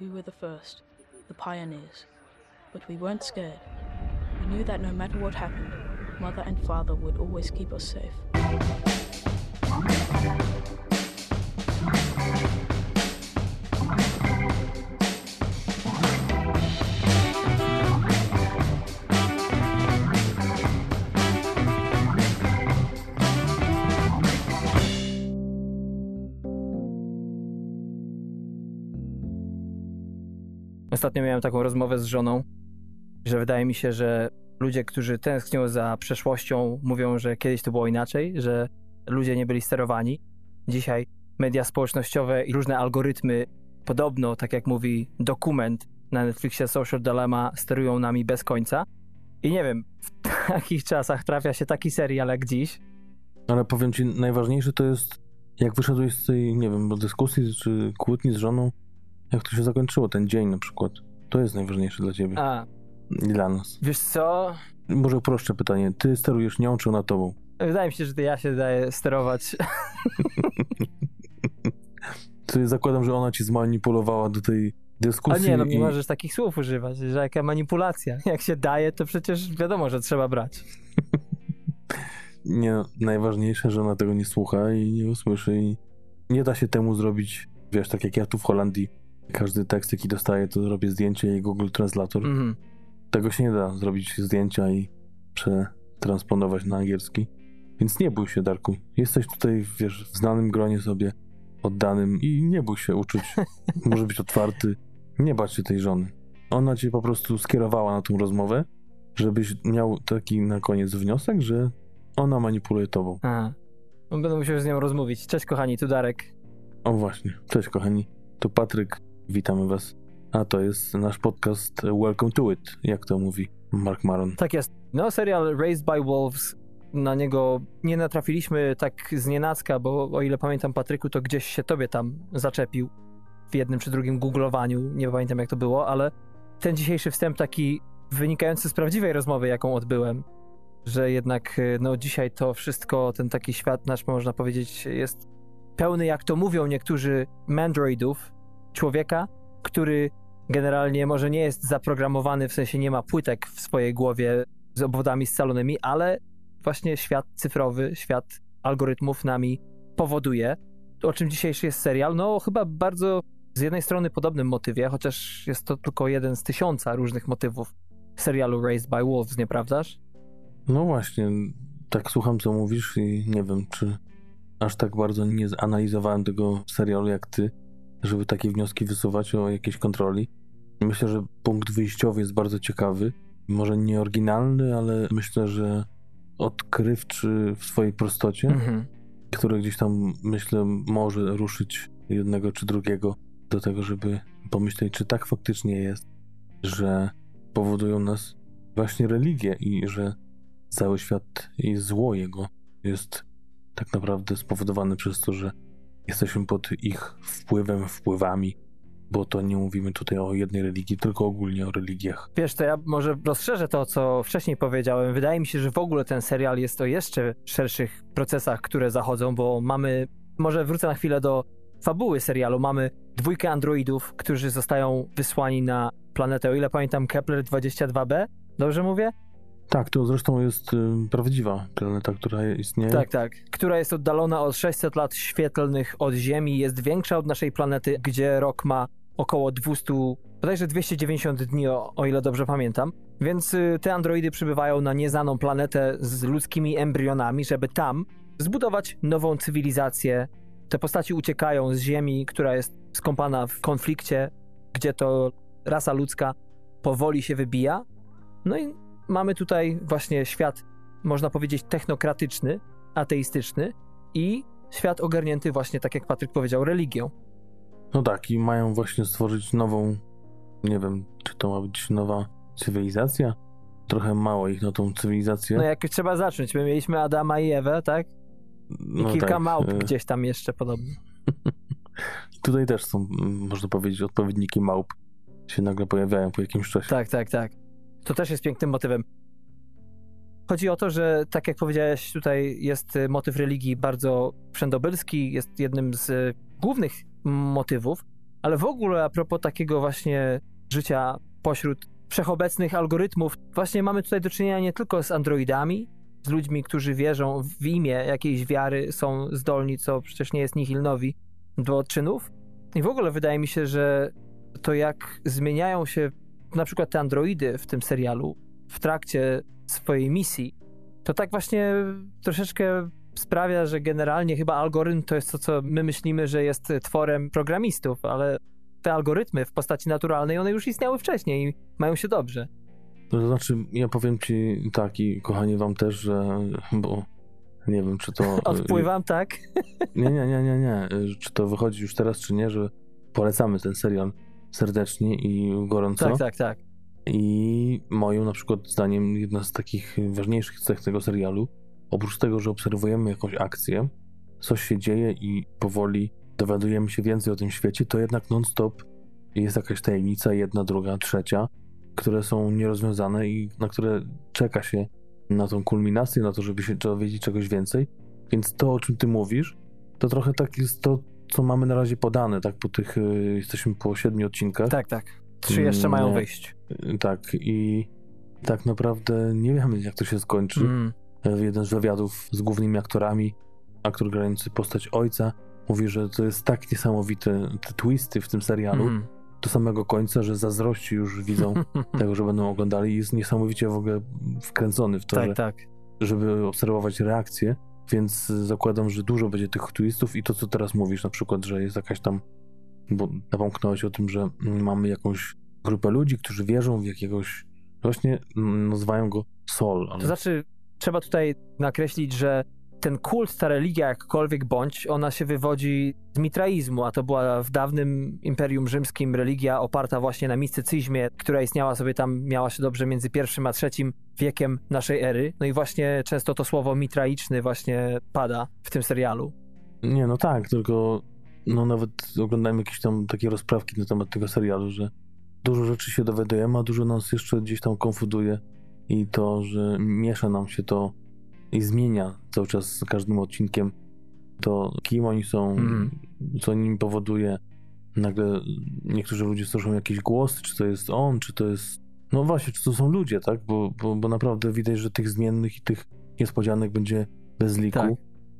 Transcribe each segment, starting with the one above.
We were the first, the pioneers. But we weren't scared. We knew that no matter what happened, Mother and Father would always keep us safe. Ostatnio miałem taką rozmowę z żoną, że wydaje mi się, że ludzie, którzy tęsknią za przeszłością, mówią, że kiedyś to było inaczej, że ludzie nie byli sterowani. Dzisiaj media społecznościowe i różne algorytmy, podobno, tak jak mówi dokument na Netflixie Social Dilemma, sterują nami bez końca. I nie wiem, w takich czasach trafia się taki serial jak dziś. Ale powiem ci, najważniejsze to jest, jak wyszedłeś z tej, nie wiem, dyskusji czy kłótni z żoną, jak to się zakończyło, ten dzień na przykład. To jest najważniejsze dla ciebie. A, I dla nas. wiesz co? Może uproszczę pytanie. Ty sterujesz nią czy ona tobą? Wydaje mi się, że to ja się daję sterować. Ty zakładam, że ona ci zmanipulowała do tej A dyskusji. nie, no nie i... możesz takich słów używać, że jaka manipulacja. Jak się daje, to przecież wiadomo, że trzeba brać. Nie, no, najważniejsze, że ona tego nie słucha i nie usłyszy i nie da się temu zrobić, wiesz, tak jak ja tu w Holandii. Każdy tekst, jaki dostaję, to robię zdjęcie i Google Translator. Mhm. Tego się nie da zrobić zdjęcia i przetransponować na angielski. Więc nie bój się, Darku. Jesteś tutaj, wiesz, w znanym gronie sobie, oddanym i nie bój się uczyć. Może być otwarty. Nie bać się tej żony. Ona cię po prostu skierowała na tą rozmowę, żebyś miał taki na koniec wniosek, że ona manipuluje tobą. Aha. Będę musiał z nią rozmówić. Cześć kochani, tu Darek. O właśnie. Cześć kochani. Tu Patryk. Witamy was. A to jest nasz podcast Welcome to It, jak to mówi Mark Maron. Tak jest. No, serial Raised by Wolves, na niego nie natrafiliśmy tak z nienacka, bo o ile pamiętam Patryku, to gdzieś się tobie tam zaczepił w jednym czy drugim googlowaniu, nie pamiętam jak to było, ale ten dzisiejszy wstęp taki wynikający z prawdziwej rozmowy, jaką odbyłem, że jednak no dzisiaj to wszystko, ten taki świat nasz, można powiedzieć, jest pełny, jak to mówią niektórzy, mandroidów, człowieka, który generalnie może nie jest zaprogramowany, w sensie nie ma płytek w swojej głowie z obwodami scalonymi, ale właśnie świat cyfrowy, świat algorytmów nami powoduje. O czym dzisiejszy jest serial? No chyba bardzo z jednej strony podobnym motywie, chociaż jest to tylko jeden z tysiąca różnych motywów serialu Raised by Wolves, nieprawdaż? No właśnie, tak słucham co mówisz i nie wiem, czy aż tak bardzo nie zanalizowałem tego serialu jak ty, żeby takie wnioski wysuwać o jakiejś kontroli. Myślę, że punkt wyjściowy jest bardzo ciekawy. Może nie oryginalny, ale myślę, że odkrywczy w swojej prostocie, Mhm. który gdzieś tam, myślę, może ruszyć jednego czy drugiego do tego, żeby pomyśleć, czy tak faktycznie jest, że powodują nas właśnie religie i że cały świat i zło jego jest tak naprawdę spowodowane przez to, że jesteśmy pod ich wpływem, wpływami, bo to nie mówimy tutaj o jednej religii, tylko ogólnie o religiach. Wiesz, to ja może rozszerzę to, co wcześniej powiedziałem. Wydaje mi się, że w ogóle ten serial jest o jeszcze szerszych procesach, które zachodzą, bo mamy, może wrócę na chwilę do fabuły serialu. Mamy dwójkę androidów, którzy zostają wysłani na planetę, o ile pamiętam, Kepler 22b. Dobrze mówię? Tak, to zresztą jest y, prawdziwa planeta, która istnieje. Tak, tak. Która jest oddalona o 600 lat świetlnych od Ziemi, jest większa od naszej planety, gdzie rok ma około 200, bodajże 290 dni, o, o ile dobrze pamiętam. Więc y, te androidy przybywają na nieznaną planetę z ludzkimi embrionami, żeby tam zbudować nową cywilizację. Te postaci uciekają z Ziemi, która jest skąpana w konflikcie, gdzie to rasa ludzka powoli się wybija. No i mamy tutaj właśnie świat, można powiedzieć, technokratyczny, ateistyczny i świat ogarnięty właśnie, tak jak Patryk powiedział, religią. No tak, i mają właśnie stworzyć nową, nie wiem, czy to ma być nowa cywilizacja? Trochę mało ich na tą cywilizację. No jak trzeba zacząć, my mieliśmy Adama i Ewę, tak? I No kilka tak, małp e, gdzieś tam jeszcze podobno. Tutaj też są, można powiedzieć, odpowiedniki małp się nagle pojawiają po jakimś czasie. Tak, tak, tak. To też jest pięknym motywem. Chodzi o to, że tak jak powiedziałeś, tutaj jest y, motyw religii bardzo wszędobylski, jest jednym z y, głównych motywów. Ale w ogóle a propos takiego właśnie życia pośród wszechobecnych algorytmów, właśnie mamy tutaj do czynienia nie tylko z androidami, z ludźmi, którzy wierzą w imię jakiejś wiary, są zdolni, co przecież nie jest nihilnowi, do odczynów. I w ogóle wydaje mi się, że to jak zmieniają się na przykład te androidy w tym serialu w trakcie swojej misji, to tak właśnie troszeczkę sprawia, że generalnie chyba algorytm to jest to, co my myślimy, że jest tworem programistów, ale te algorytmy w postaci naturalnej, one już istniały wcześniej i mają się dobrze. To znaczy, ja powiem ci tak i kochani wam też, że bo nie wiem, czy to... Odpływam, tak? Nie, nie, nie, nie, nie. Czy to wychodzi już teraz, czy nie, że polecamy ten serial serdecznie i gorąco. Tak, tak, tak. I moim na przykład zdaniem jedna z takich ważniejszych cech tego serialu, oprócz tego, że obserwujemy jakąś akcję, coś się dzieje i powoli dowiadujemy się więcej o tym świecie, to jednak non-stop jest jakaś tajemnica, jedna, druga, trzecia, które są nierozwiązane i na które czeka się na tą kulminację, na to, żeby się dowiedzieć czegoś więcej. Więc to, o czym ty mówisz, to trochę tak jest to, co mamy na razie podane, tak? Po tych, y, jesteśmy po siedmiu odcinkach. Tak, tak. Trzy jeszcze mają wyjść. Tak, i tak naprawdę nie wiemy, jak to się skończy. Mm. W jeden z wywiadów z głównymi aktorami, aktor grający postać ojca, mówi, że to jest tak niesamowite, te twisty w tym serialu, Mm. do samego końca, że zazdrości już widzą tego, że będą oglądali jest niesamowicie w ogóle wkręcony w to, tak, że, tak. żeby obserwować reakcje, więc zakładam, że dużo będzie tych twistów i to, co teraz mówisz, na przykład, że jest jakaś tam, bo napomknąłeś o tym, że mamy jakąś grupę ludzi, którzy wierzą w jakiegoś, właśnie mm, nazywają go Sol, ale To znaczy, trzeba tutaj nakreślić, że ten kult, ta religia, jakkolwiek bądź, ona się wywodzi z mitraizmu, a to była w dawnym Imperium Rzymskim religia oparta właśnie na mistycyzmie, która istniała sobie tam, miała się dobrze między pierwszym a trzecim wiekiem naszej ery. No i właśnie często to słowo mitraiczny właśnie pada w tym serialu. Nie, no tak, tylko no nawet oglądałem jakieś tam takie rozprawki na temat tego serialu, że dużo rzeczy się dowiadujemy, a dużo nas jeszcze gdzieś tam konfuduje i to, że miesza nam się to i zmienia cały czas z każdym odcinkiem to, kim oni są, Mhm. co nim powoduje. Nagle niektórzy ludzie słyszą jakieś głosy, czy to jest on, czy to jest... No właśnie, czy to są ludzie, tak? Bo, bo, bo naprawdę widać, że tych zmiennych i tych niespodzianek będzie bez liku. Tak.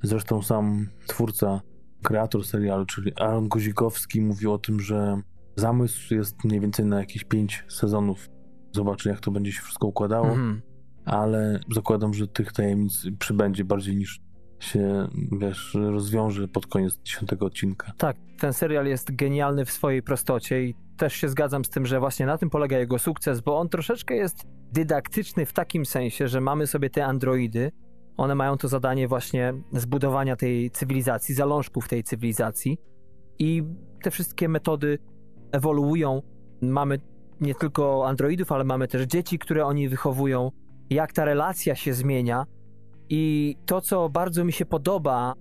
Zresztą sam twórca, kreator serialu, czyli Aaron Guzikowski mówił o tym, że zamysł jest mniej więcej na jakieś pięć sezonów. Zobaczy, jak to będzie się wszystko układało, Mhm. ale zakładam, że tych tajemnic przybędzie bardziej niż się, wiesz, rozwiąże pod koniec dziesiątego odcinka. Tak, ten serial jest genialny w swojej prostocie i też się zgadzam z tym, że właśnie na tym polega jego sukces, bo on troszeczkę jest dydaktyczny w takim sensie, że mamy sobie te androidy, one mają to zadanie właśnie zbudowania tej cywilizacji, zalążków tej cywilizacji i te wszystkie metody ewoluują. Mamy nie tylko androidów, ale mamy też dzieci, które oni wychowują, jak ta relacja się zmienia i to, co bardzo mi się podoba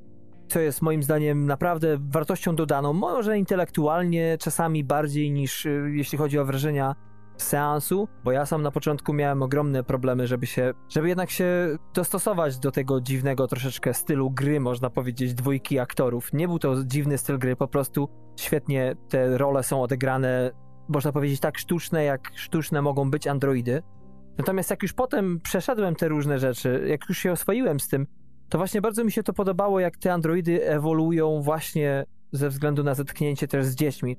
co jest moim zdaniem naprawdę wartością dodaną, może intelektualnie czasami bardziej niż y, jeśli chodzi o wrażenia seansu, bo ja sam na początku miałem ogromne problemy, żeby się, żeby jednak się dostosować do tego dziwnego troszeczkę stylu gry, można powiedzieć, dwójki aktorów. Nie był to dziwny styl gry, po prostu świetnie te role są odegrane, można powiedzieć, tak sztuczne, jak sztuczne mogą być androidy. Natomiast jak już potem przeszedłem te różne rzeczy, jak już się oswoiłem z tym, to właśnie bardzo mi się to podobało, jak te androidy ewoluują właśnie ze względu na zetknięcie też z dziećmi.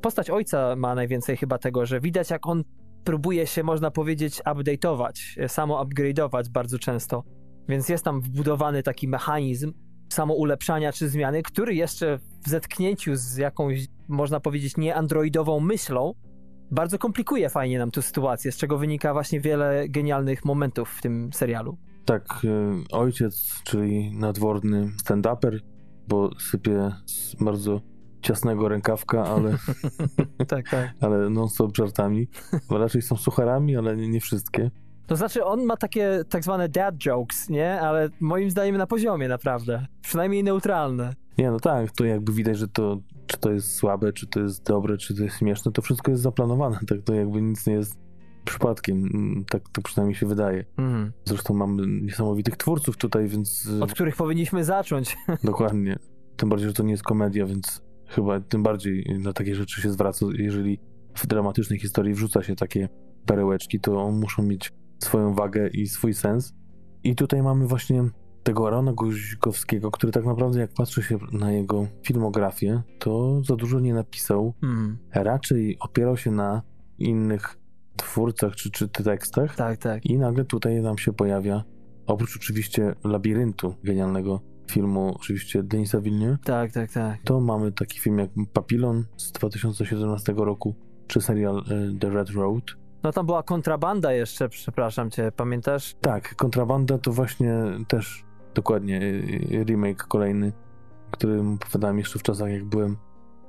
Postać ojca ma najwięcej chyba tego, że widać jak on próbuje się, można powiedzieć, update'ować, samo upgrade'ować bardzo często. Więc jest tam wbudowany taki mechanizm samo ulepszania czy zmiany, który jeszcze w zetknięciu z jakąś, można powiedzieć, nieandroidową myślą bardzo komplikuje fajnie nam tę sytuację, z czego wynika właśnie wiele genialnych momentów w tym serialu. Tak, y, ojciec, czyli nadworny stand-uper, bo sypie z bardzo ciasnego rękawka, ale, tak, tak. ale non-stop żartami. Bo raczej są sucharami, ale nie, nie wszystkie. To znaczy, on ma takie tak zwane dad jokes, nie? Ale moim zdaniem na poziomie, naprawdę. Przynajmniej neutralne. Nie, no tak, to jakby widać, że to, czy to jest słabe, czy to jest dobre, czy to jest śmieszne, to wszystko jest zaplanowane, tak to jakby nic nie jest przypadkiem, Mm, tak to przynajmniej się wydaje. Mhm. Zresztą mamy niesamowitych twórców tutaj, więc y, Od których powinniśmy zacząć. dokładnie. Tym bardziej, że to nie jest komedia, więc chyba tym bardziej na takie rzeczy się zwraca, jeżeli w dramatycznej historii wrzuca się takie perełeczki, to muszą mieć swoją wagę i swój sens. I tutaj mamy właśnie tego Arona Guzikowskiego, który tak naprawdę jak patrzy się na jego filmografię, to za dużo nie napisał. Mm. Raczej opierał się na innych twórcach czy, czy tekstach. Tak, tak. I nagle tutaj nam się pojawia, oprócz oczywiście Labiryntu, genialnego filmu, oczywiście Denisa Villeneuve, Tak, tak, tak. to mamy taki film jak Papillon z 2017 roku, czy serial e, The Red Road. No tam była kontrabanda jeszcze, przepraszam cię, pamiętasz? Tak, Kontrabanda to właśnie też dokładnie e, remake kolejny, którym opowiadałem jeszcze w czasach, jak byłem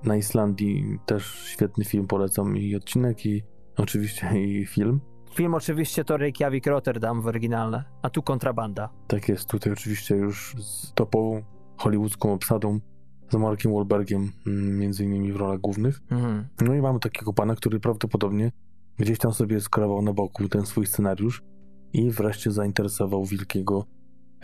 na Islandii. Też świetny film, polecam i odcinek, i oczywiście i film. Film oczywiście to Reykjavik Rotterdam w oryginalne, a tu kontrabanda. Tak jest, tutaj oczywiście już z topową hollywoodzką obsadą, z Markiem Wahlbergiem, mm, między innymi w rolach głównych. Mhm. No i mamy takiego pana, który prawdopodobnie gdzieś tam sobie skrawał na boku ten swój scenariusz i wreszcie zainteresował wielkiego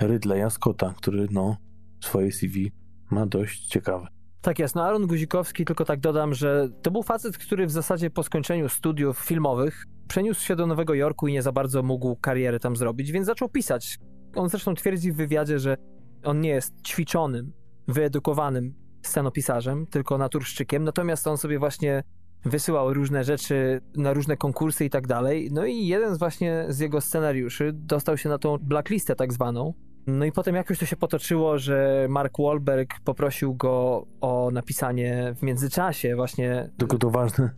Ridleya Scotta, który no swoje CV ma dość ciekawe. Tak jest, no Aaron Guzikowski, tylko tak dodam, że to był facet, który w zasadzie po skończeniu studiów filmowych przeniósł się do Nowego Jorku i nie za bardzo mógł karierę tam zrobić, więc zaczął pisać. On zresztą twierdzi w wywiadzie, że on nie jest ćwiczonym, wyedukowanym scenopisarzem, tylko naturszczykiem, natomiast on sobie właśnie wysyłał różne rzeczy na różne konkursy i tak dalej. No i jeden z właśnie z jego scenariuszy dostał się na tą blacklistę tak zwaną. No i potem jakoś to się potoczyło, że Mark Wahlberg poprosił go o napisanie w międzyczasie właśnie... Tylko to ważne,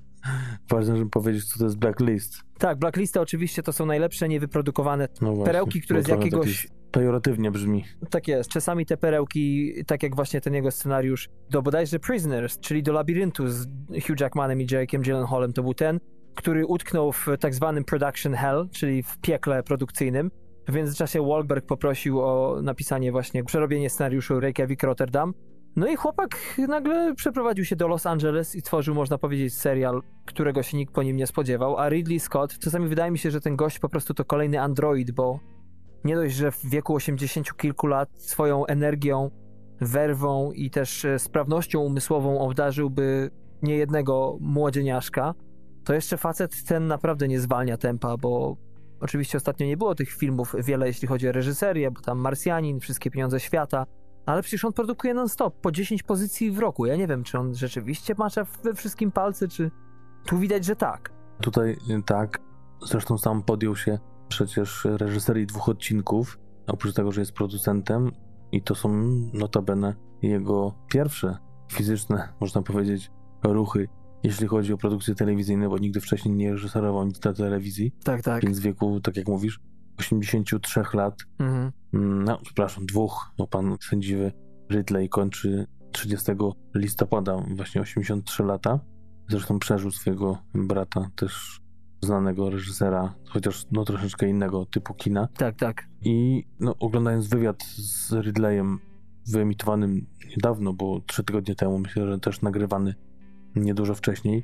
ważne, żeby powiedzieć, co to jest blacklist. Tak, blacklista oczywiście to są najlepsze niewyprodukowane No właśnie, perełki, które z jakiegoś... tak Pejoratywnie brzmi. Tak jest. Czasami te perełki, tak jak właśnie ten jego scenariusz do bodajże Prisoners, czyli do Labiryntu z Hugh Jackmanem i Jake'em Gyllenhaalem, to był ten, który utknął w tak zwanym production hell, czyli w piekle produkcyjnym. W międzyczasie Wahlberg poprosił o napisanie właśnie, przerobienie scenariuszu Reykjavik Rotterdam. No i chłopak nagle przeprowadził się do Los Angeles i tworzył, można powiedzieć, serial, którego się nikt po nim nie spodziewał. A Ridley Scott, czasami wydaje mi się, że ten gość po prostu to kolejny android, bo nie dość, że w wieku 80 kilku lat swoją energią, werwą i też e, sprawnością umysłową obdarzyłby niejednego młodzieniaszka, to jeszcze facet ten naprawdę nie zwalnia tempa, bo oczywiście ostatnio nie było tych filmów wiele, jeśli chodzi o reżyserię, bo tam Marsjanin, Wszystkie Pieniądze Świata, ale przecież on produkuje non-stop, po 10 pozycji w roku. Ja nie wiem, czy on rzeczywiście macza we wszystkim palce, czy... Tu widać, że tak. Tutaj y, tak, zresztą sam podjął się przecież reżyserii dwóch odcinków, oprócz tego, że jest producentem i to są notabene jego pierwsze fizyczne, można powiedzieć, ruchy, jeśli chodzi o produkcje telewizyjne, bo nigdy wcześniej nie reżyserował nic na telewizji, Tak, tak. więc w wieku, tak jak mówisz, 83 lat, Mhm. no przepraszam, dwóch, bo pan sędziwy Ridley kończy 30 listopada, właśnie 83 lata. Zresztą przeżył swojego brata, też znanego reżysera, chociaż no troszeczkę innego typu kina. Tak, tak. I no, oglądając wywiad z Ridleyem, wyemitowanym niedawno, bo trzy tygodnie temu, myślę, że też nagrywany niedużo wcześniej,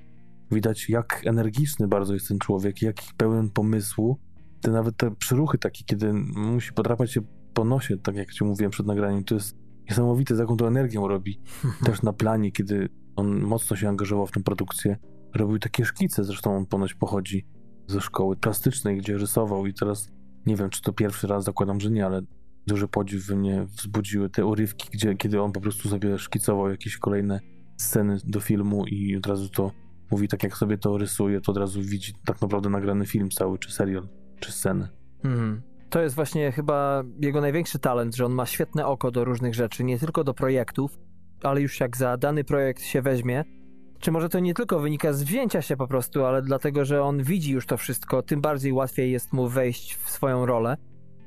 widać jak energiczny bardzo jest ten człowiek, jak pełen pomysłu. Te nawet te przyruchy takie, kiedy musi podrapać się po nosie, tak jak ci mówiłem przed nagraniem, to jest niesamowite, z jaką to energią robi. Też na planie, kiedy on mocno się angażował w tę produkcję, robił takie szkice, zresztą on ponoć pochodzi ze szkoły plastycznej, gdzie rysował i teraz nie wiem, czy to pierwszy raz, zakładam, że nie, ale duży podziw we mnie wzbudziły te urywki, gdzie, kiedy on po prostu sobie szkicował jakieś kolejne sceny do filmu i od razu to mówi, tak jak sobie to rysuje, to od razu widzi tak naprawdę nagrany film cały, czy serial, czy scenę. Mhm. To jest właśnie chyba jego największy talent, że on ma świetne oko do różnych rzeczy, nie tylko do projektów, ale już jak za dany projekt się weźmie, czy może to nie tylko wynika z wzięcia się po prostu, ale dlatego, że on widzi już to wszystko, tym bardziej łatwiej jest mu wejść w swoją rolę.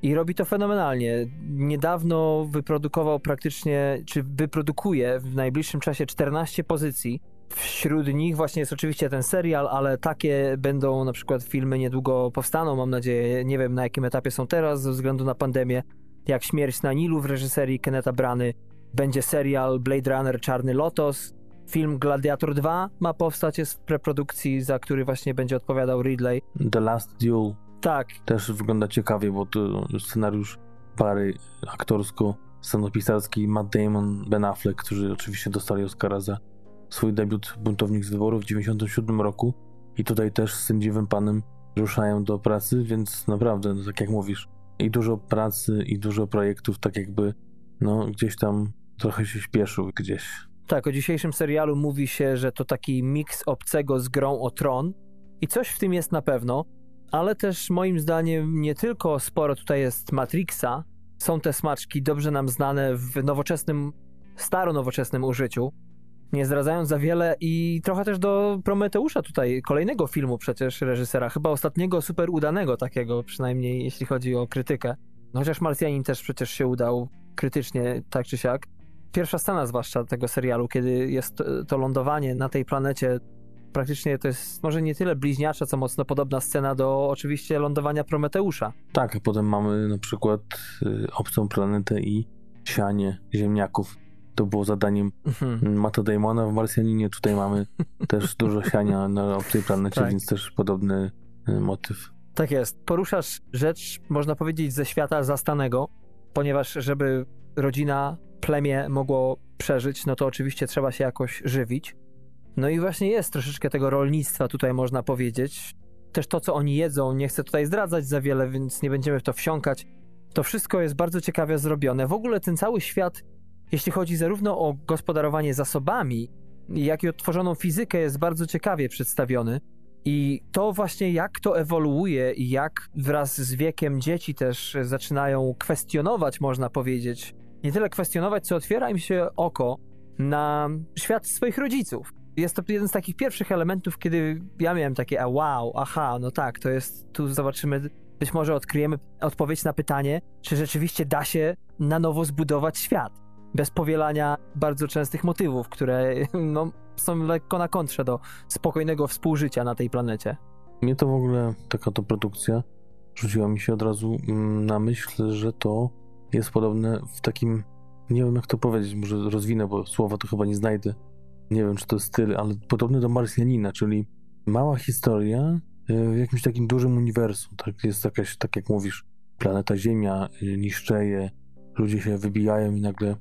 I robi to fenomenalnie. Niedawno wyprodukował praktycznie, czy wyprodukuje w najbliższym czasie 14 pozycji. Wśród nich właśnie jest oczywiście ten serial, ale takie będą na przykład filmy niedługo powstaną, mam nadzieję. Nie wiem na jakim etapie są teraz ze względu na pandemię. Jak Śmierć na Nilu w reżyserii Keneta Brany. Będzie serial Blade Runner Czarny Lotos. Film Gladiator 2 ma powstać, jest w preprodukcji, za który właśnie będzie odpowiadał Ridley. The Last Duel Tak, też wygląda ciekawie, bo to scenariusz pary aktorsko-scenopisarskiej Matt Damon, Ben Affleck, którzy oczywiście dostali Oscara za swój debiut Buntownik z wyboru w 97 roku. I tutaj też z sędziwym panem ruszają do pracy, więc naprawdę, no tak jak mówisz, i dużo pracy, i dużo projektów, tak jakby, no gdzieś tam trochę się śpieszył gdzieś. Tak, o dzisiejszym serialu mówi się, że to taki miks obcego z grą o tron. I coś w tym jest na pewno, ale też moim zdaniem nie tylko sporo tutaj jest Matrixa, są te smaczki dobrze nam znane w nowoczesnym, staro-nowoczesnym użyciu, nie zdradzając za wiele i trochę też do Prometeusza tutaj, kolejnego filmu przecież reżysera, chyba ostatniego super udanego takiego, przynajmniej jeśli chodzi o krytykę. No chociaż Marsjanin też przecież się udał krytycznie, tak czy siak. Pierwsza scena zwłaszcza tego serialu, kiedy jest to lądowanie na tej planecie, praktycznie to jest może nie tyle bliźniacza, co mocno podobna scena do oczywiście lądowania Prometeusza. Tak, a potem mamy na przykład y, obcą planetę i sianie ziemniaków to było zadaniem mhm. Mata Damona w Marsjaninie. Tutaj mamy też dużo siania na obcej planecie, tak. więc też podobny y, motyw. Tak jest. Poruszasz rzecz, można powiedzieć, ze świata zastanego, ponieważ żeby rodzina, plemię mogło przeżyć, no to oczywiście trzeba się jakoś żywić. No i właśnie jest troszeczkę tego rolnictwa tutaj można powiedzieć. Też to, co oni jedzą, nie chcę tutaj zdradzać za wiele, więc nie będziemy w to wsiąkać. To wszystko jest bardzo ciekawie zrobione. W ogóle ten cały świat jeśli chodzi zarówno o gospodarowanie zasobami, jak i odtworzoną fizykę, jest bardzo ciekawie przedstawiony. I to właśnie jak to ewoluuje i jak wraz z wiekiem dzieci też zaczynają kwestionować, można powiedzieć, nie tyle kwestionować, co otwiera im się oko na świat swoich rodziców. Jest to jeden z takich pierwszych elementów, kiedy ja miałem takie, a wow, aha, no tak, to jest, tu zobaczymy, być może odkryjemy odpowiedź na pytanie, czy rzeczywiście da się na nowo zbudować świat bez powielania bardzo częstych motywów, które no, są lekko na kontrze do spokojnego współżycia na tej planecie. Mnie to w ogóle, taka to produkcja, rzuciła mi się od razu mm, na myśl, że to jest podobne w takim, nie wiem jak to powiedzieć, może rozwinę, bo słowa to chyba nie znajdę. Nie wiem, czy to jest styl, ale podobny do Marsjanina, czyli mała historia e, w jakimś takim dużym uniwersum. Tak, jest jakaś, tak jak mówisz, planeta Ziemia e, niszczeje, ludzie się wybijają i nagle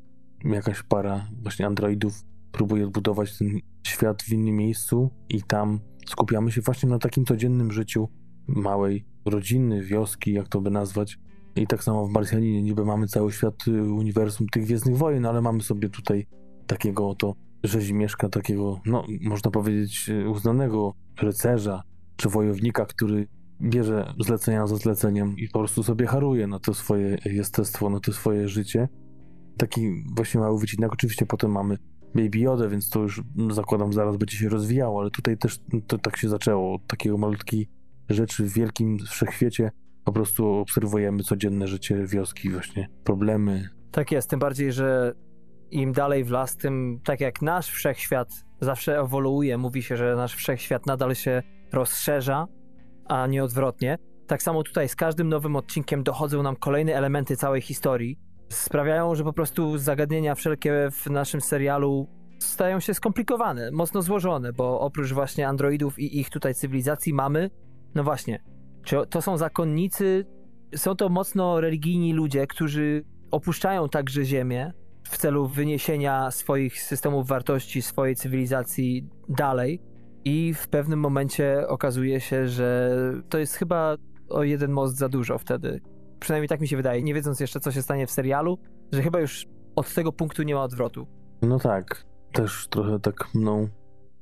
jakaś para właśnie androidów próbuje odbudować ten świat w innym miejscu i tam skupiamy się właśnie na takim codziennym życiu małej rodziny, wioski, jak to by nazwać. I tak samo w Marsjaninie niby mamy cały świat y, uniwersum tych Gwiezdnych Wojen, ale mamy sobie tutaj takiego oto rzezimieszka, takiego, no można powiedzieć y, uznanego rycerza czy wojownika, który bierze zlecenia za zleceniem i po prostu sobie haruje na to swoje jestestwo, na to swoje życie taki właśnie mały wycinek. Oczywiście potem mamy Baby Yoda, więc to już zakładam zaraz będzie się rozwijało, ale tutaj też to tak się zaczęło. Od takiego malutkiej rzeczy w wielkim wszechświecie po prostu obserwujemy codzienne życie wioski, właśnie problemy. Tak jest, tym bardziej, że im dalej w las, tym tak jak nasz wszechświat zawsze ewoluuje, mówi się, że nasz wszechświat nadal się rozszerza, a nie odwrotnie. Tak samo tutaj z każdym nowym odcinkiem dochodzą nam kolejne elementy całej historii, sprawiają, że po prostu zagadnienia wszelkie w naszym serialu stają się skomplikowane, mocno złożone, bo oprócz właśnie androidów i ich tutaj cywilizacji mamy, no właśnie, czy to są zakonnicy, są to mocno religijni ludzie, którzy opuszczają także Ziemię w celu wyniesienia swoich systemów wartości, swojej cywilizacji dalej. I w pewnym momencie okazuje się, że to jest chyba o jeden most za dużo wtedy. Przynajmniej tak mi się wydaje, nie wiedząc jeszcze, co się stanie w serialu, że chyba już od tego punktu nie ma odwrotu. No tak, też trochę tak mną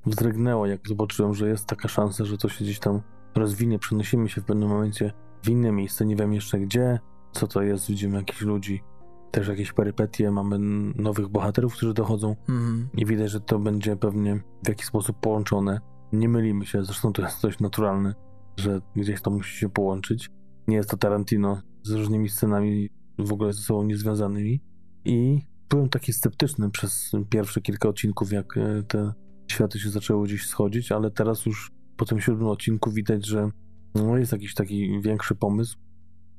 wzdrygnęło, jak zobaczyłem, że jest taka szansa, że to się gdzieś tam rozwinie, przenosimy się w pewnym momencie w inne miejsce, nie wiem jeszcze gdzie, co to jest, widzimy jakichś ludzi, też jakieś perypetie, mamy nowych bohaterów, którzy dochodzą mm. i widać, że to będzie pewnie w jakiś sposób połączone. Nie mylimy się, zresztą to jest coś naturalne, że gdzieś to musi się połączyć. Nie jest to Tarantino z różnymi scenami w ogóle ze sobą niezwiązanymi. I byłem taki sceptyczny przez pierwsze kilka odcinków, jak e, te światy się zaczęły gdzieś schodzić, ale teraz już po tym siódmym odcinku widać, że no jest jakiś taki większy pomysł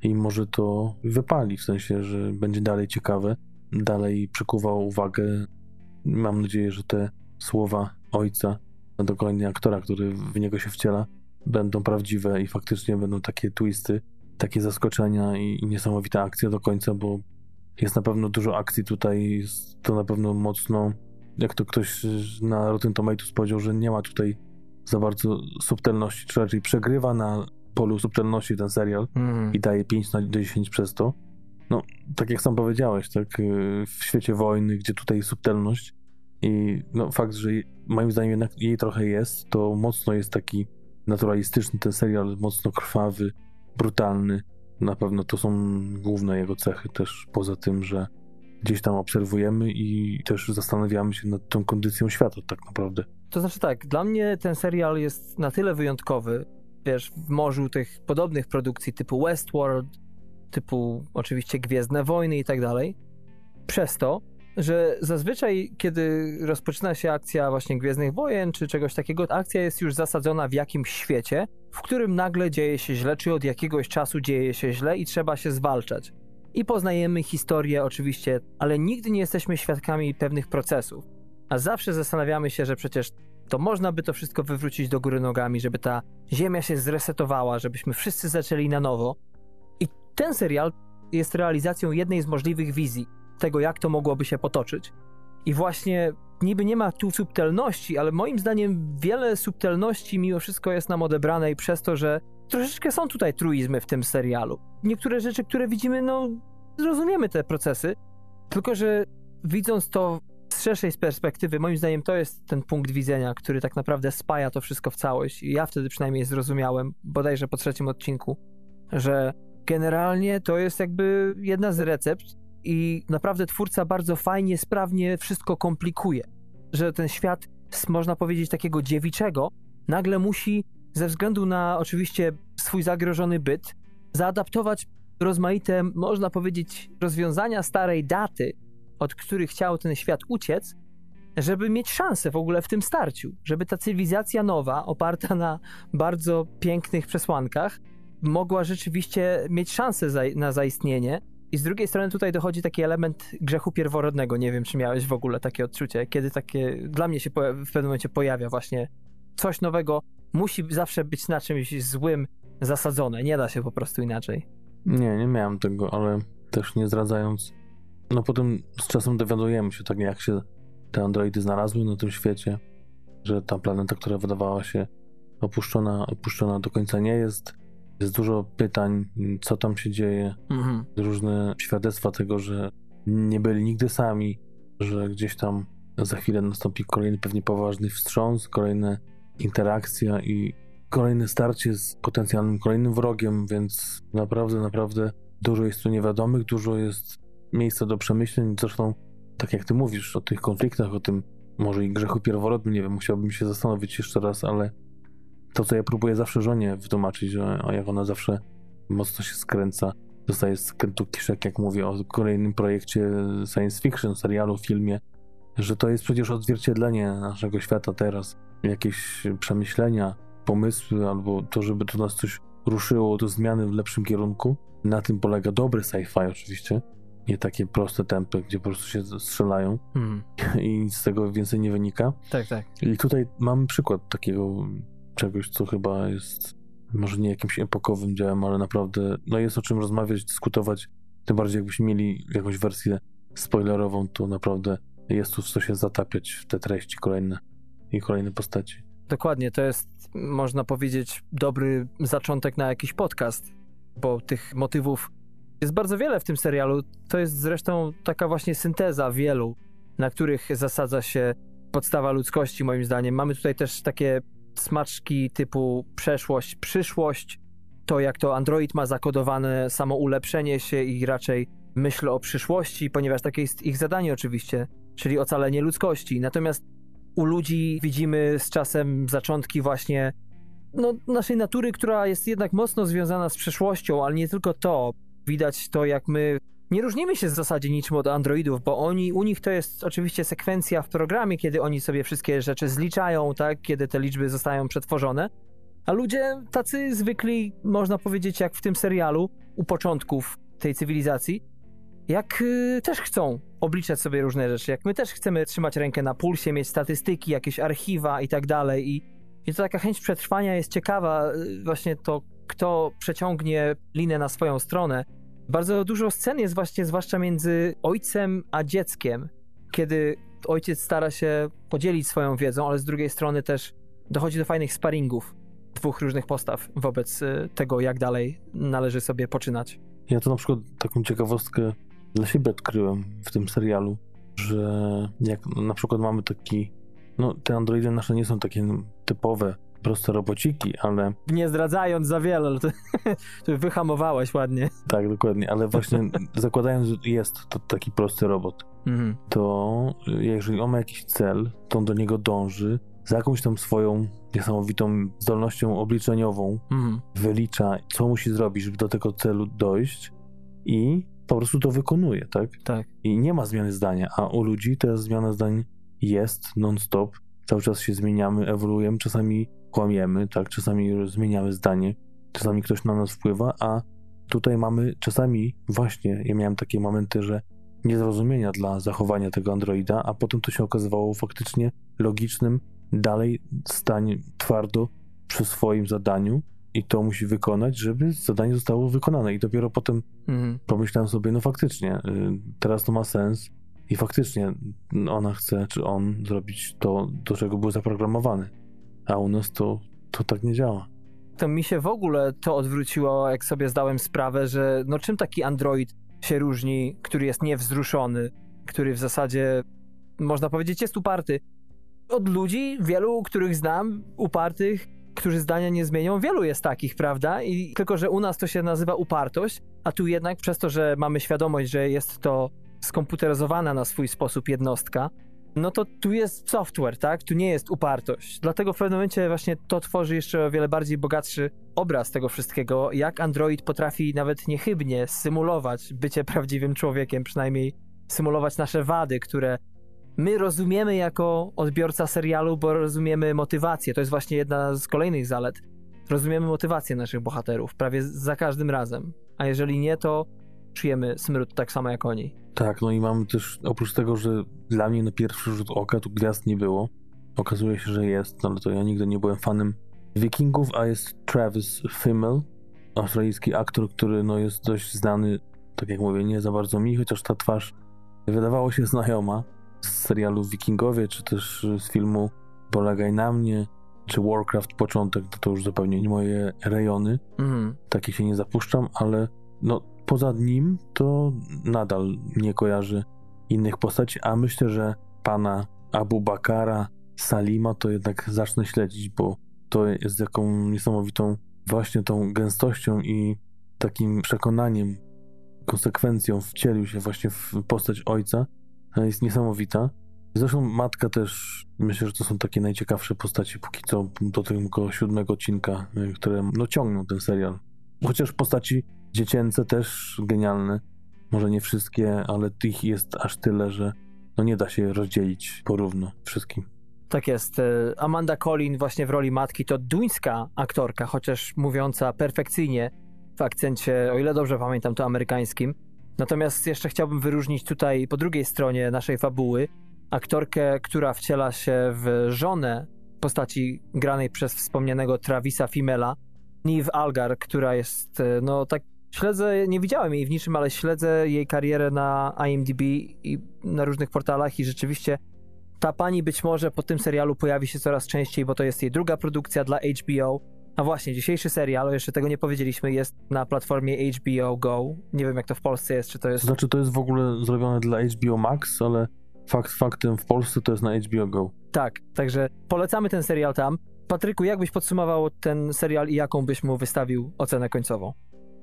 i może to wypali, w sensie, że będzie dalej ciekawe, dalej przykuwało uwagę. Mam nadzieję, że te słowa ojca, dokładnie aktora, który w niego się wciela, będą prawdziwe i faktycznie będą takie twisty, takie zaskoczenia i, i niesamowita akcja do końca, bo jest na pewno dużo akcji tutaj, jest to na pewno mocno jak to ktoś na Rotten Tomatoes powiedział, że nie ma tutaj za bardzo subtelności, czy raczej przegrywa na polu subtelności ten serial Mm. i daje 5 na 10 przez to. No, tak jak sam powiedziałeś, tak, y, w świecie wojny, gdzie tutaj subtelność i no, fakt, że moim zdaniem jednak jej trochę jest, to mocno jest taki naturalistyczny ten serial, mocno krwawy, brutalny. Na pewno to są główne jego cechy też, poza tym, że gdzieś tam obserwujemy i też zastanawiamy się nad tą kondycją świata tak naprawdę. To znaczy tak, dla mnie ten serial jest na tyle wyjątkowy, wiesz, w morzu tych podobnych produkcji typu Westworld, typu oczywiście Gwiezdne Wojny i tak dalej, przez to, że zazwyczaj, kiedy rozpoczyna się akcja właśnie Gwiezdnych Wojen czy czegoś takiego, akcja jest już zasadzona w jakimś świecie, w którym nagle dzieje się źle, czy od jakiegoś czasu dzieje się źle i trzeba się zwalczać. I poznajemy historię oczywiście, ale nigdy nie jesteśmy świadkami pewnych procesów. A zawsze zastanawiamy się, że przecież to można by to wszystko wywrócić do góry nogami, żeby ta ziemia się zresetowała, żebyśmy wszyscy zaczęli na nowo. I ten serial jest realizacją jednej z możliwych wizji tego, jak to mogłoby się potoczyć. I właśnie niby nie ma tu subtelności, ale moim zdaniem wiele subtelności mimo wszystko jest nam odebrane i przez to, że troszeczkę są tutaj truizmy w tym serialu. Niektóre rzeczy, które widzimy, no zrozumiemy te procesy, tylko że widząc to z szerszej perspektywy, moim zdaniem to jest ten punkt widzenia, który tak naprawdę spaja to wszystko w całość. I ja wtedy przynajmniej zrozumiałem, bodajże po trzecim odcinku, że generalnie to jest jakby jedna z recept i naprawdę twórca bardzo fajnie, sprawnie wszystko komplikuje. Że ten świat, można powiedzieć, takiego dziewiczego, nagle musi, ze względu na oczywiście swój zagrożony byt, zaadaptować rozmaite, można powiedzieć, rozwiązania starej daty, od których chciał ten świat uciec, żeby mieć szansę w ogóle w tym starciu, żeby ta cywilizacja nowa, oparta na bardzo pięknych przesłankach, mogła rzeczywiście mieć szansę za, na zaistnienie. I z drugiej strony tutaj dochodzi taki element grzechu pierworodnego. Nie wiem, czy miałeś w ogóle takie odczucie, kiedy takie dla mnie się w pewnym momencie pojawia właśnie coś nowego, musi zawsze być na czymś złym zasadzone. Nie da się po prostu inaczej. Nie, nie miałem tego, ale też nie zdradzając. No potem z czasem dowiadujemy się, tak jak się te androidy znalazły na tym świecie, że ta planeta, która wydawała się opuszczona, opuszczona do końca nie jest. Jest dużo pytań, co tam się dzieje, Mhm. różne świadectwa tego, że nie byli nigdy sami, że gdzieś tam za chwilę nastąpi kolejny pewnie poważny wstrząs, kolejna interakcja i kolejne starcie z potencjalnym kolejnym wrogiem, więc naprawdę, naprawdę dużo jest tu niewiadomych, dużo jest miejsca do przemyśleń. Zresztą, tak jak ty mówisz o tych konfliktach, o tym może i grzechu pierworodnym, nie wiem, musiałbym się zastanowić jeszcze raz, ale to, co ja próbuję zawsze żonie wytłumaczyć, że o, jak ona zawsze mocno się skręca, dostaje skrętu kiszek, jak mówię o kolejnym projekcie science fiction, serialu, filmie, że to jest przecież odzwierciedlenie naszego świata teraz. Jakieś przemyślenia, pomysły, albo to, żeby to nas coś ruszyło do zmiany w lepszym kierunku. Na tym polega dobry sci-fi oczywiście. Nie takie proste tempy, gdzie po prostu się strzelają Mhm. i nic z tego więcej nie wynika. Tak, tak. I tutaj mamy przykład takiego czegoś, co chyba jest może nie jakimś epokowym dziełem, ale naprawdę no jest o czym rozmawiać, dyskutować. Tym bardziej jakbyśmy mieli jakąś wersję spoilerową, to naprawdę jest tu w co się zatapiać w te treści kolejne i kolejne postaci. Dokładnie, to jest, można powiedzieć, dobry zaczątek na jakiś podcast, bo tych motywów jest bardzo wiele w tym serialu. To jest zresztą taka właśnie synteza wielu, na których zasadza się podstawa ludzkości, moim zdaniem. Mamy tutaj też takie smaczki typu przeszłość, przyszłość, to jak to Android ma zakodowane samo ulepszenie się i raczej myśl o przyszłości, ponieważ takie jest ich zadanie oczywiście, czyli ocalenie ludzkości. Natomiast u ludzi widzimy z czasem zaczątki właśnie no, naszej natury, która jest jednak mocno związana z przeszłością, ale nie tylko to. Widać to, jak my nie różnimy się w zasadzie niczym od androidów, bo oni, u nich to jest oczywiście sekwencja w programie, kiedy oni sobie wszystkie rzeczy zliczają, tak, kiedy te liczby zostają przetworzone. A ludzie tacy zwykli, można powiedzieć, jak w tym serialu, u początków tej cywilizacji, jak y, też chcą obliczać sobie różne rzeczy, jak my też chcemy trzymać rękę na pulsie, mieć statystyki, jakieś archiwa i tak dalej. I, i to taka chęć przetrwania jest ciekawa, y, właśnie to, kto przeciągnie linę na swoją stronę. Bardzo dużo scen jest właśnie, zwłaszcza między ojcem a dzieckiem, kiedy ojciec stara się podzielić swoją wiedzą, ale z drugiej strony też dochodzi do fajnych sparingów dwóch różnych postaw wobec y, tego, jak dalej należy sobie poczynać. Ja to na przykład taką ciekawostkę dla siebie odkryłem w tym serialu, że jak na przykład mamy taki, no te androidy nasze nie są takie typowe, proste robociki, ale... Nie zdradzając za wiele, ale to, to wyhamowałeś ładnie. Tak, dokładnie, ale właśnie zakładając, że jest to taki prosty robot, mhm. to jeżeli on ma jakiś cel, to on do niego dąży, za jakąś tam swoją niesamowitą zdolnością obliczeniową mhm. wylicza, co musi zrobić, żeby do tego celu dojść i po prostu to wykonuje, tak? Tak. I nie ma zmiany zdania, a u ludzi ta zmiana zdań jest non-stop. Cały czas się zmieniamy, ewoluujemy, czasami kłamiemy, tak? Czasami zmieniamy zdanie, czasami ktoś na nas wpływa, a tutaj mamy czasami właśnie, ja miałem takie momenty, że niezrozumienia dla zachowania tego androida, a potem to się okazywało faktycznie logicznym, dalej stań twardo przy swoim zadaniu i to musi wykonać, żeby zadanie zostało wykonane. I dopiero potem mhm. pomyślałem sobie, no faktycznie, y, teraz to ma sens i faktycznie ona chce, czy on zrobić to, do czego był zaprogramowany. A u nas to, to tak nie działa. To mi się w ogóle to odwróciło, jak sobie zdałem sprawę, że no czym taki android się różni, który jest niewzruszony, który w zasadzie, można powiedzieć, jest uparty. Od ludzi, wielu, których znam, upartych, którzy zdania nie zmienią, wielu jest takich, prawda? I tylko, że u nas to się nazywa upartość, a tu jednak przez to, że mamy świadomość, że jest to skomputeryzowana na swój sposób jednostka, no to tu jest software, tak? Tu nie jest upartość. Dlatego w pewnym momencie właśnie to tworzy jeszcze o wiele bardziej bogatszy obraz tego wszystkiego, jak Android potrafi nawet niechybnie symulować bycie prawdziwym człowiekiem, przynajmniej symulować nasze wady, które my rozumiemy jako odbiorca serialu, bo rozumiemy motywację. To jest właśnie jedna z kolejnych zalet. Rozumiemy motywację naszych bohaterów prawie za każdym razem. A jeżeli nie, to czujemy smród tak samo jak oni. Tak, no i mamy też, oprócz tego, że dla mnie na pierwszy rzut oka tu gwiazd nie było, okazuje się, że jest, no ale to ja nigdy nie byłem fanem Wikingów, a jest Travis Fimmel, australijski aktor, który no jest dość znany, tak jak mówię, nie za bardzo mi, chociaż ta twarz wydawało się znajoma z serialu Wikingowie, czy też z filmu Polegaj na mnie, czy Warcraft początek, to, to już zupełnie nie moje rejony. Mhm. Takie się nie zapuszczam, ale no poza nim to nadal nie kojarzy innych postaci, a myślę, że pana Abu Bakara Salima to jednak zacznę śledzić, bo to jest jaką niesamowitą właśnie tą gęstością i takim przekonaniem, konsekwencją wcielił się właśnie w postać ojca. Jest niesamowita. Zresztą matka też, myślę, że to są takie najciekawsze postacie póki co do tego siódmego odcinka, które no, ciągną ten serial. Chociaż postaci dziecięce też genialne. Może nie wszystkie, ale tych jest aż tyle, że no nie da się rozdzielić porówno wszystkim. Tak jest. E, Amanda Collin właśnie w roli matki to duńska aktorka, chociaż mówiąca perfekcyjnie w akcencie, o ile dobrze pamiętam, to amerykańskim. Natomiast jeszcze chciałbym wyróżnić tutaj po drugiej stronie naszej fabuły aktorkę, która wciela się w żonę postaci granej przez wspomnianego Travisa Fimela, Niv Algar, która jest, e, no tak śledzę, nie widziałem jej w niczym, ale śledzę jej karierę na IMDb i na różnych portalach i rzeczywiście ta pani być może po tym serialu pojawi się coraz częściej, bo to jest jej druga produkcja dla HBO. A właśnie, dzisiejszy serial, jeszcze tego nie powiedzieliśmy, jest na platformie HBO Go. Nie wiem, jak to w Polsce jest, czy to jest... Znaczy, to jest w ogóle zrobione dla HBO Max, ale fakt faktem w Polsce to jest na HBO Go. Tak, także polecamy ten serial tam. Patryku, jak byś podsumował ten serial i jaką byś mu wystawił ocenę końcową?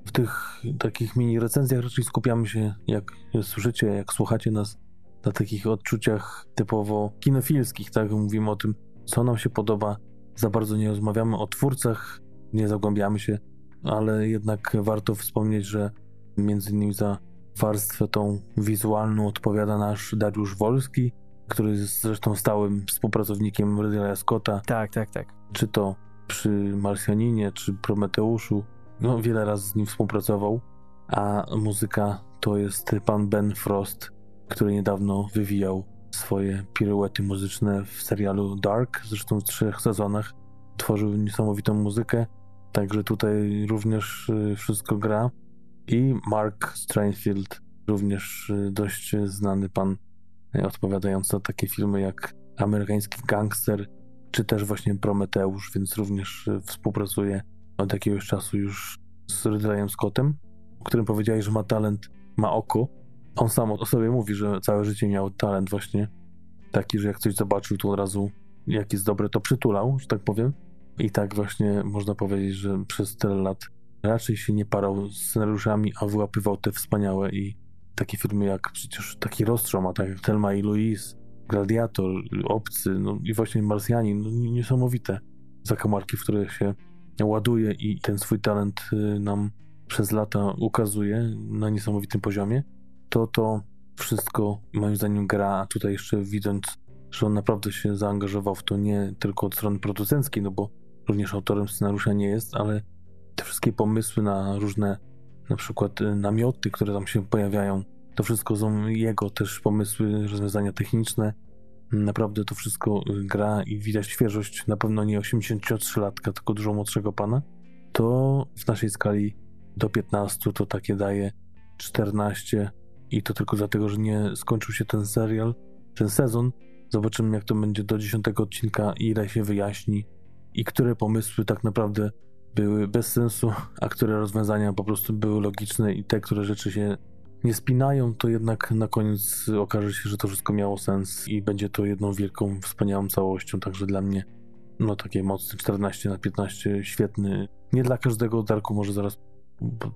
W tych takich mini recenzjach raczej skupiamy się, jak słyszycie, jak słuchacie nas, na takich odczuciach typowo kinofilskich, tak? Mówimy o tym, co nam się podoba. Za bardzo nie rozmawiamy o twórcach, nie zagłębiamy się, ale jednak warto wspomnieć, że między innymi za warstwę tą wizualną odpowiada nasz Dariusz Wolski, który jest zresztą stałym współpracownikiem Ridleya Scotta. Tak, tak, tak. Czy to przy Marsjaninie, czy Prometeuszu. No, wiele razy z nim współpracował. A muzyka to jest pan Ben Frost, który niedawno wywijał swoje piruety muzyczne w serialu Dark, zresztą w trzech sezonach. Tworzył niesamowitą muzykę, także tutaj również y, wszystko gra. I Mark Strainfield, również y, dość znany pan e, odpowiadając za takie filmy jak Amerykański Gangster, czy też właśnie Prometeusz, więc również współpracuje od jakiegoś czasu już z Ridleyem Scottem, o którym powiedziałeś, że ma talent, ma oko. On sam o sobie mówi, że całe życie miał talent właśnie taki, że jak coś zobaczył, to od razu jak jest dobre, to przytulał, że tak powiem. I tak właśnie można powiedzieć, że przez tyle lat raczej się nie parał z scenariuszami, a wyłapywał te wspaniałe i takie filmy jak przecież taki rozstrzał, a tak jak Telma i Louise, Gladiator, Obcy, no i właśnie Marsjanin, no niesamowite zakamarki, w których się ładuje i ten swój talent y, nam przez lata ukazuje na niesamowitym poziomie, to to wszystko moim zdaniem gra, a tutaj jeszcze widząc, że on naprawdę się zaangażował w to nie tylko od strony producenckiej, no bo również autorem scenariusza nie jest, ale te wszystkie pomysły na różne na przykład y, namioty, które tam się pojawiają, to wszystko są jego też pomysły, rozwiązania techniczne. Naprawdę to wszystko y, gra i widać świeżość, na pewno nie 83-latka, tylko dużo młodszego pana. To w naszej skali do 15 to takie daje 14 i to tylko dlatego, że nie skończył się ten serial, ten sezon. Zobaczymy, jak to będzie do 10 odcinka, ile się wyjaśni i które pomysły tak naprawdę były bez sensu, a które rozwiązania po prostu były logiczne i te, które rzeczy się nie spinają, to jednak na koniec okaże się, że to wszystko miało sens i będzie to jedną wielką, wspaniałą całością. Także dla mnie, no takie mocne 14 na 15, świetny. Nie dla każdego, Darku, może zaraz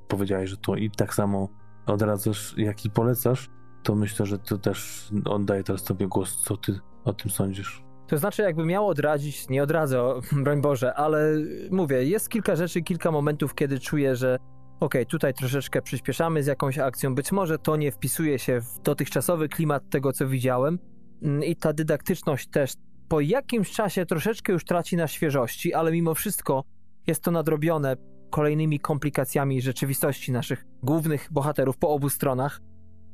powiedziałeś, że to i tak samo odradzasz, jak i polecasz, to myślę, że to też oddaję teraz tobie głos, co ty o tym sądzisz. To znaczy, jakby miało odradzić, nie odradzę, broń Boże, ale mówię, jest kilka rzeczy, kilka momentów, kiedy czuję, że okay, tutaj troszeczkę przyspieszamy z jakąś akcją, być może to nie wpisuje się w dotychczasowy klimat tego, co widziałem mm, i ta dydaktyczność też po jakimś czasie troszeczkę już traci na świeżości, ale mimo wszystko jest to nadrobione kolejnymi komplikacjami rzeczywistości naszych głównych bohaterów po obu stronach.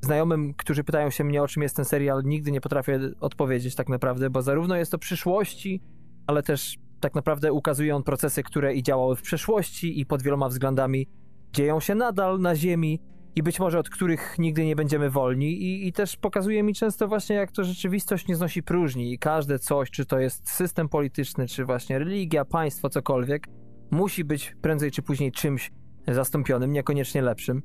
Znajomym, którzy pytają się mnie, o czym jest ten serial, nigdy nie potrafię odpowiedzieć tak naprawdę, bo zarówno jest to przyszłości, ale też tak naprawdę ukazuje on procesy, które i działały w przeszłości i pod wieloma względami dzieją się nadal na Ziemi i być może od których nigdy nie będziemy wolni i, i też pokazuje mi często właśnie, jak to rzeczywistość nie znosi próżni i każde coś, czy to jest system polityczny, czy właśnie religia, państwo, cokolwiek, musi być prędzej czy później czymś zastąpionym, niekoniecznie lepszym.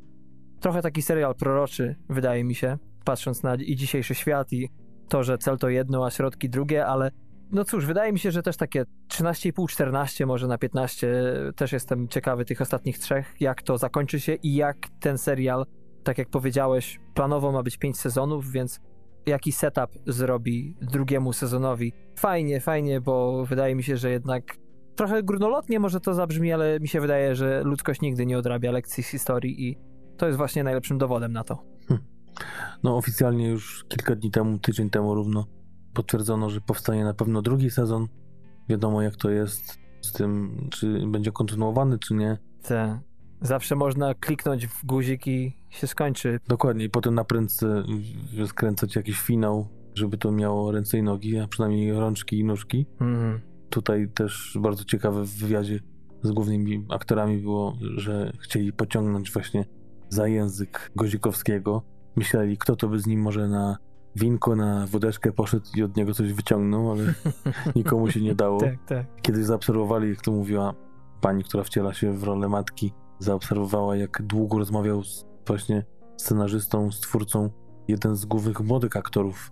Trochę taki serial proroczy, wydaje mi się, patrząc na i dzisiejszy świat i to, że cel to jedno, a środki drugie, ale no cóż, wydaje mi się, że też takie 13,5-14, może na 15, też jestem ciekawy tych ostatnich trzech, jak to zakończy się i jak ten serial, tak jak powiedziałeś, planowo ma być 5 sezonów, więc jaki setup zrobi drugiemu sezonowi. Fajnie, fajnie, bo wydaje mi się, że jednak trochę górnolotnie może to zabrzmi, ale mi się wydaje, że ludzkość nigdy nie odrabia lekcji z historii i to jest właśnie najlepszym dowodem na to. Hm. No oficjalnie już kilka dni temu, tydzień temu równo potwierdzono, że powstanie na pewno drugi sezon. Wiadomo jak to jest z tym, czy będzie kontynuowany, czy nie. Tak. Zawsze można kliknąć w guzik i się skończy. Dokładnie, i potem na prędce skręcać jakiś finał, żeby to miało ręce i nogi, a przynajmniej rączki i nóżki. Mm. Tutaj też bardzo ciekawe w wywiadzie z głównymi aktorami było, że chcieli pociągnąć właśnie za język Gozikowskiego. Myśleli, kto to by z nim może na winko, na wódeczkę poszedł i od niego coś wyciągnął, ale nikomu się nie dało. tak, tak. Kiedyś zaobserwowali, jak to mówiła pani, która wciela się w rolę matki, zaobserwowała, jak długo rozmawiał z właśnie scenarzystą, z twórcą, jeden z głównych młodych aktorów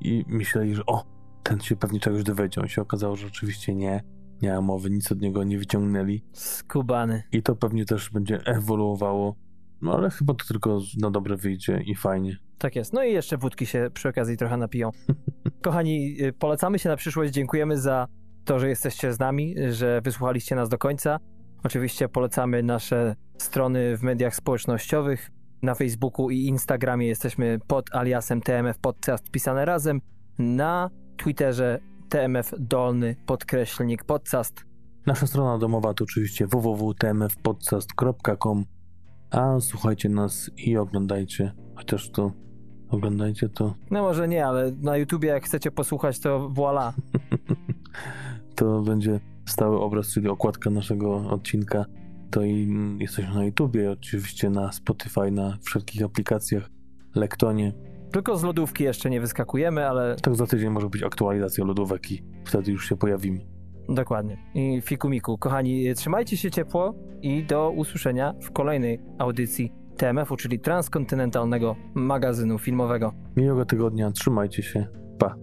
i myśleli, że o, ten się pewnie czegoś dowiedział. I się okazało, że oczywiście nie, nie ma mowy, nic od niego nie wyciągnęli. Skubany. I to pewnie też będzie ewoluowało, no ale chyba to tylko na dobre wyjdzie i fajnie. Tak jest. No i jeszcze wódki się przy okazji trochę napiją. Kochani, y, polecamy się na przyszłość. Dziękujemy za to, że jesteście z nami, że wysłuchaliście nas do końca. Oczywiście polecamy nasze strony w mediach społecznościowych. Na Facebooku i Instagramie jesteśmy pod aliasem TMF Podcast pisane razem. Na Twitterze TMF dolny podkreślnik podcast. Nasza strona domowa to oczywiście www.tmfpodcast.com a słuchajcie nas i oglądajcie, chociaż to oglądajcie to. No może nie, ale na YouTubie jak chcecie posłuchać to voila. to będzie stały obraz, czyli okładka naszego odcinka. To i jesteśmy na YouTubie, oczywiście na Spotify, na wszelkich aplikacjach, Lektonie. Tylko z lodówki jeszcze nie wyskakujemy, ale Tak za tydzień może być aktualizacja lodówek i wtedy już się pojawimy. Dokładnie. I fikumiku, kochani, trzymajcie się ciepło i do usłyszenia w kolejnej audycji TMF-u, czyli Transkontynentalnego Magazynu Filmowego. Miłego tygodnia, trzymajcie się. Pa.